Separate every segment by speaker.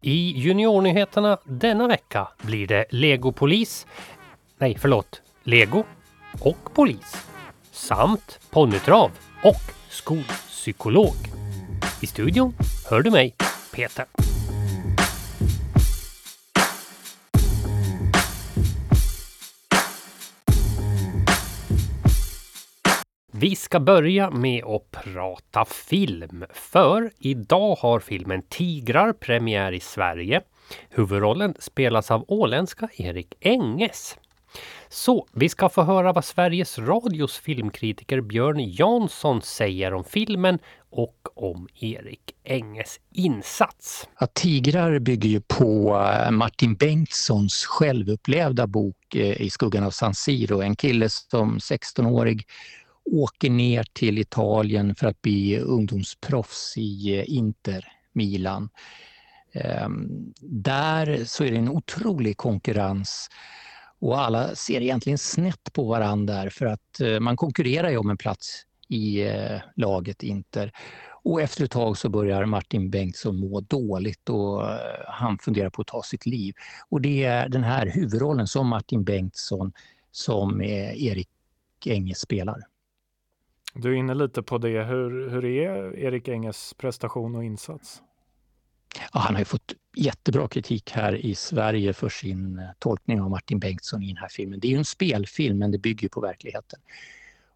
Speaker 1: I juniornyheterna denna vecka blir det Legopolis, nej förlåt, Lego och polis samt ponnytrav och skolpsykolog. I studion hör du mig, Peter. Vi ska börja med att prata film. För idag har filmen Tigrar premiär i Sverige. Huvudrollen spelas av åländska Erik Enges. Så vi ska få höra vad Sveriges Radios filmkritiker Björn Jansson säger om filmen och om Erik Enges insats.
Speaker 2: Att Tigrar bygger ju på eh, Martin Bengtssons självupplevda bok eh, I skuggan av San Siro. En kille som 16-årig åker ner till Italien för att bli ungdomsproffs i eh, Inter Milan. Ehm, där så är det en otrolig konkurrens och alla ser egentligen snett på varandra för att eh, man konkurrerar ju om en plats i eh, laget Inter. Och efter ett tag så börjar Martin Bengtsson må dåligt och han funderar på att ta sitt liv. Och det är den här huvudrollen som Martin Bengtsson som Erik Enge spelar.
Speaker 3: Du är inne lite på det. Hur, hur är Erik Enges prestation och insats?
Speaker 2: Ja, han har ju fått jättebra kritik här i Sverige för sin eh, tolkning av Martin Bengtsson i den här filmen. Det är ju en spelfilm, men det bygger på verkligheten.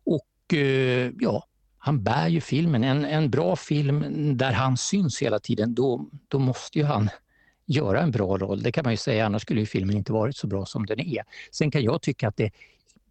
Speaker 2: Och eh, ja, han bär ju filmen. En, en bra film där han syns hela tiden, då, då måste ju han göra en bra roll. Det kan man ju säga, annars skulle ju filmen inte varit så bra som den är. Sen kan jag tycka att det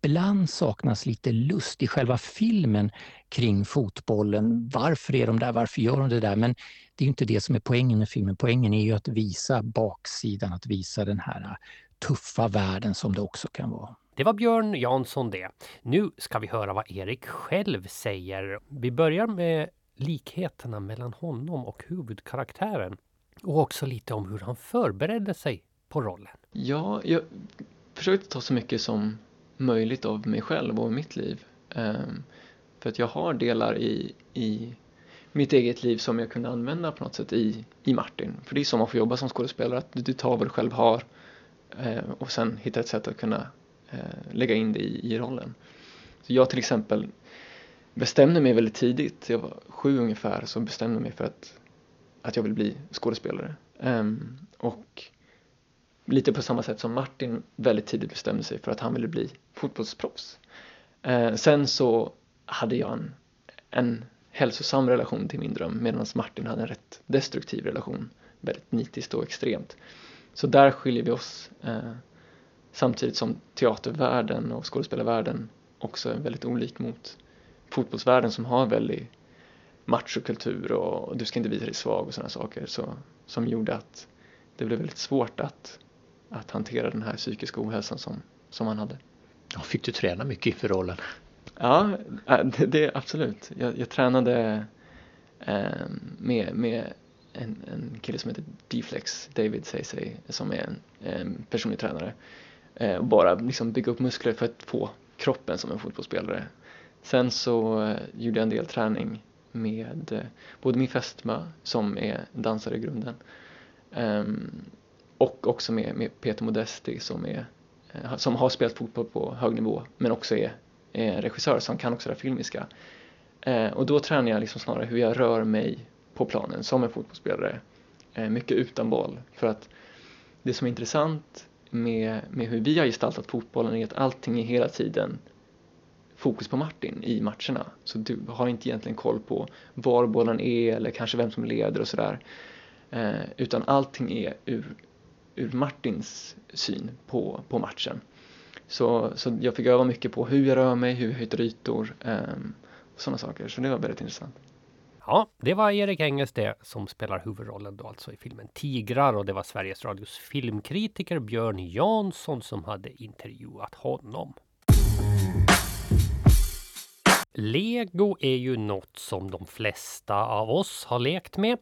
Speaker 2: ibland saknas lite lust i själva filmen kring fotbollen. Varför är de där? Varför gör de det där? Men det är inte det som är poängen med filmen. Poängen är ju att visa baksidan, att visa den här tuffa världen som det också kan vara.
Speaker 1: Det var Björn Jansson det. Nu ska vi höra vad Erik själv säger. Vi börjar med likheterna mellan honom och huvudkaraktären. Och också lite om hur han förberedde sig på rollen.
Speaker 4: Ja, jag försökte ta så mycket som möjligt av mig själv och mitt liv. Ehm, för att jag har delar i, i mitt eget liv som jag kunde använda på något sätt i, i Martin. För det är så man får jobba som skådespelare, att du tar vad du själv har eh, och sen hittar ett sätt att kunna eh, lägga in det i, i rollen. Så jag till exempel bestämde mig väldigt tidigt, jag var sju ungefär, så bestämde jag mig för att, att jag vill bli skådespelare. Ehm, och lite på samma sätt som Martin väldigt tidigt bestämde sig för att han ville bli fotbollsproffs. Eh, sen så hade jag en, en hälsosam relation till min dröm medan Martin hade en rätt destruktiv relation, väldigt nitiskt och extremt. Så där skiljer vi oss eh, samtidigt som teatervärlden och skådespelarvärlden också är väldigt olik mot fotbollsvärlden som har väldigt machokultur och du ska inte visa dig svag och sådana saker så, som gjorde att det blev väldigt svårt att att hantera den här psykiska ohälsan som, som han hade.
Speaker 2: Fick du träna mycket inför rollen?
Speaker 4: Ja, det, det absolut. Jag, jag tränade eh, med, med en, en kille som heter D-Flex, David säger sig, som är en, en personlig tränare. Eh, och bara liksom bygga upp muskler för att få kroppen som en fotbollsspelare. Sen så eh, gjorde jag en del träning med eh, både min fästmö som är dansare i grunden ehm, och också med, med Peter Modesti som, är, Eh, som har spelat fotboll på hög nivå men också är, är regissör som kan också det filmiska. Eh, och då tränar jag liksom snarare hur jag rör mig på planen som en fotbollsspelare. Eh, mycket utan boll. För att det som är intressant med, med hur vi har gestaltat fotbollen är att allting är hela tiden fokus på Martin i matcherna. Så du har inte egentligen koll på var bollen är eller kanske vem som leder och sådär. Eh, utan allting är ur ur Martins syn på, på matchen. Så, så jag fick öva mycket på hur jag rör mig, hur jag höjer ytor eh, och sådana saker. Så det var väldigt intressant.
Speaker 1: Ja, det var Erik Enges det som spelar huvudrollen då alltså i filmen Tigrar och det var Sveriges Radios filmkritiker Björn Jansson som hade intervjuat honom. Lego är ju något som de flesta av oss har lekt med.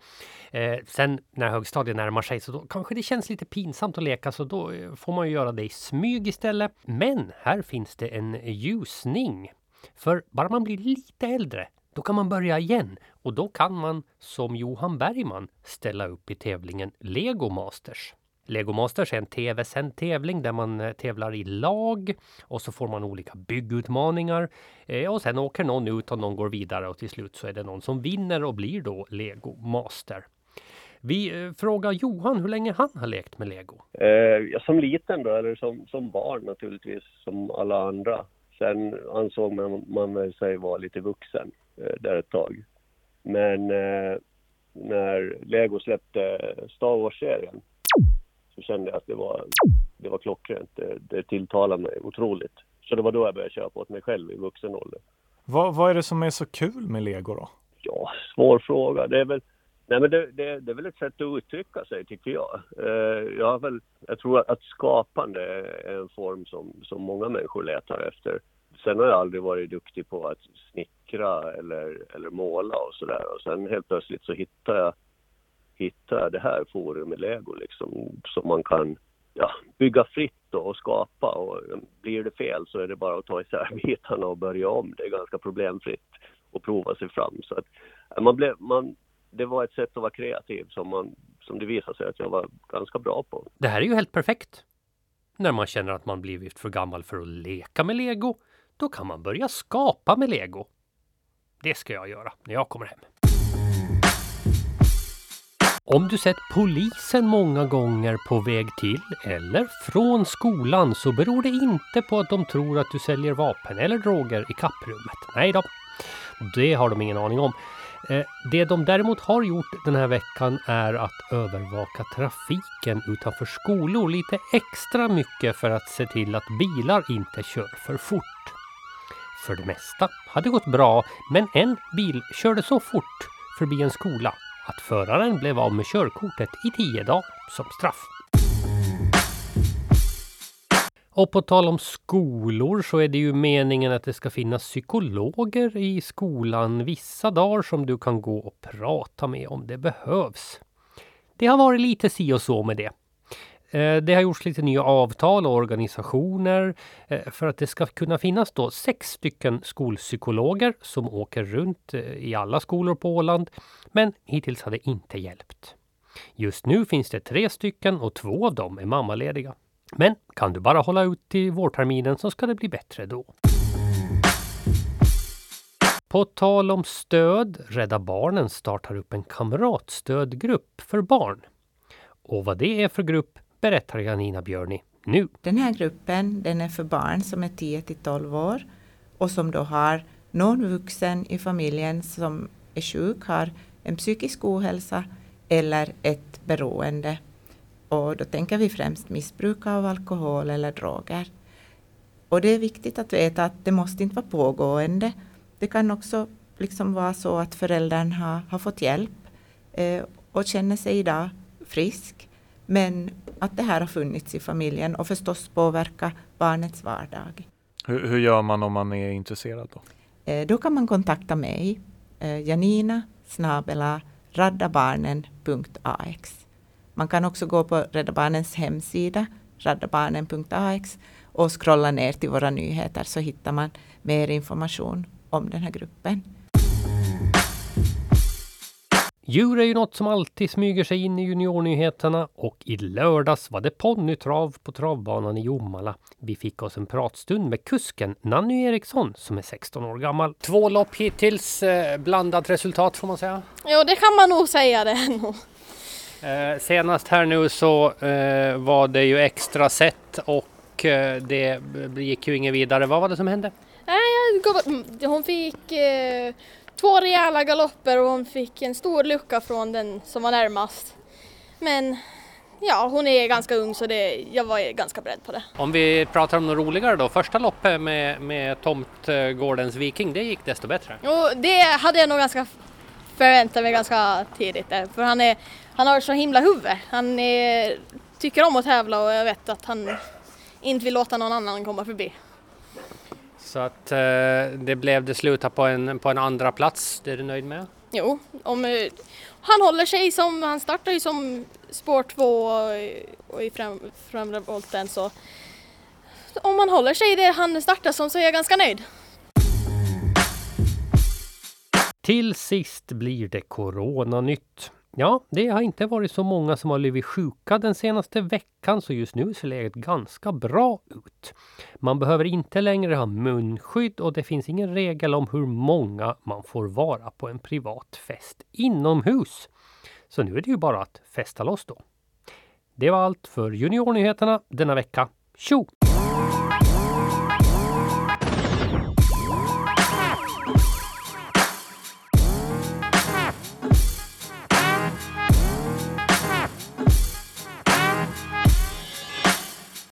Speaker 1: Eh, sen när högstadiet närmar sig så då kanske det känns lite pinsamt att leka så då eh, får man ju göra det i smyg istället. Men här finns det en ljusning. För bara man blir lite äldre då kan man börja igen och då kan man som Johan Bergman ställa upp i tävlingen Lego Masters. Lego Masters är en tv-sänd tävling där man eh, tävlar i lag och så får man olika byggutmaningar. Eh, och sen åker någon ut och någon går vidare och till slut så är det någon som vinner och blir då Lego Master. Vi eh, frågar Johan hur länge han har lekt med lego.
Speaker 5: Eh, ja, som liten då, eller som, som barn naturligtvis, som alla andra. Sen ansåg man, man sig vara lite vuxen eh, där ett tag. Men eh, när Lego släppte Star Wars-serien så kände jag att det var, det var klockrent. Det, det tilltalade mig otroligt. Så det var då jag började köpa åt mig själv i vuxen ålder.
Speaker 3: Vad, vad är det som är så kul med lego då?
Speaker 5: Ja, svår fråga. Det är väl, nej men det, det, det är väl ett sätt att uttrycka sig tycker jag. Eh, jag, har väl, jag tror att skapande är en form som, som många människor letar efter. Sen har jag aldrig varit duktig på att snickra eller, eller måla och sådär. Och sen helt plötsligt så hittar jag hitta det här forumet Lego liksom, som man kan ja, bygga fritt och skapa och blir det fel så är det bara att ta isär bitarna och börja om. Det är ganska problemfritt att prova sig fram. Så att man blev, man, det var ett sätt att vara kreativ som, man, som det visade sig att jag var ganska bra på.
Speaker 1: Det här är ju helt perfekt. När man känner att man blivit för gammal för att leka med lego, då kan man börja skapa med lego. Det ska jag göra när jag kommer hem. Om du sett polisen många gånger på väg till eller från skolan så beror det inte på att de tror att du säljer vapen eller droger i kapprummet. Nej då, det har de ingen aning om. Eh, det de däremot har gjort den här veckan är att övervaka trafiken utanför skolor lite extra mycket för att se till att bilar inte kör för fort. För det mesta hade gått bra, men en bil körde så fort förbi en skola att föraren blev av med körkortet i tio dagar som straff. Och på tal om skolor så är det ju meningen att det ska finnas psykologer i skolan vissa dagar som du kan gå och prata med om det behövs. Det har varit lite si och så med det. Eh, det har gjorts lite nya avtal och organisationer eh, för att det ska kunna finnas då sex stycken skolpsykologer som åker runt eh, i alla skolor på Åland. Men hittills har det inte hjälpt. Just nu finns det tre stycken och två av dem är mammalediga. Men kan du bara hålla ut till vårterminen så ska det bli bättre då. På tal om stöd, Rädda Barnen startar upp en kamratstödgrupp för barn. Och vad det är för grupp berättar Janina Björni nu.
Speaker 6: Den här gruppen den är för barn som är 10 till 12 år och som då har någon vuxen i familjen som är sjuk, har en psykisk ohälsa eller ett beroende. Och då tänker vi främst missbruk av alkohol eller droger. Och det är viktigt att veta att det måste inte vara pågående. Det kan också liksom vara så att föräldern har, har fått hjälp eh, och känner sig idag frisk. Men att det här har funnits i familjen och förstås påverka barnets vardag.
Speaker 3: Hur, hur gör man om man är intresserad då?
Speaker 6: Eh, då kan man kontakta mig, eh, Janina snabela raddabarnen.ax. Man kan också gå på Rädda Barnens hemsida, raddabarnen.ax och scrolla ner till våra nyheter så hittar man mer information om den här gruppen.
Speaker 1: Djur är ju något som alltid smyger sig in i juniornyheterna och i lördags var det ponnytrav på travbanan i Jomala. Vi fick oss en pratstund med kusken Nanny Eriksson som är 16 år gammal. Två lopp hittills, eh, blandat resultat får man säga.
Speaker 7: Jo, det kan man nog säga det nog.
Speaker 1: Eh, senast här nu så eh, var det ju extra set och eh, det gick ju inget vidare. Vad var det som hände?
Speaker 7: Nej, hon fick två rejäla galopper och hon fick en stor lucka från den som var närmast. Men ja, hon är ganska ung så det, jag var ganska beredd på det.
Speaker 1: Om vi pratar om något roligare då. Första loppet med, med Tomtgårdens Viking, det gick desto bättre.
Speaker 7: Och det hade jag nog ganska förväntat mig ganska tidigt där, för han, är, han har så himla huvud. Han är, tycker om att tävla och jag vet att han inte vill låta någon annan komma förbi.
Speaker 1: Så att eh, det blev det sluta på en, på en andra plats. Det är du nöjd med?
Speaker 7: Jo, om, eh, han håller sig som, han startar ju som spår 2 och i främ, främre volten så om man håller sig det han startar som så är jag ganska nöjd.
Speaker 1: Till sist blir det Coronanytt. Ja, det har inte varit så många som har blivit sjuka den senaste veckan så just nu ser läget ganska bra ut. Man behöver inte längre ha munskydd och det finns ingen regel om hur många man får vara på en privat fest inomhus. Så nu är det ju bara att festa loss då. Det var allt för Juniornyheterna denna vecka. Tjo!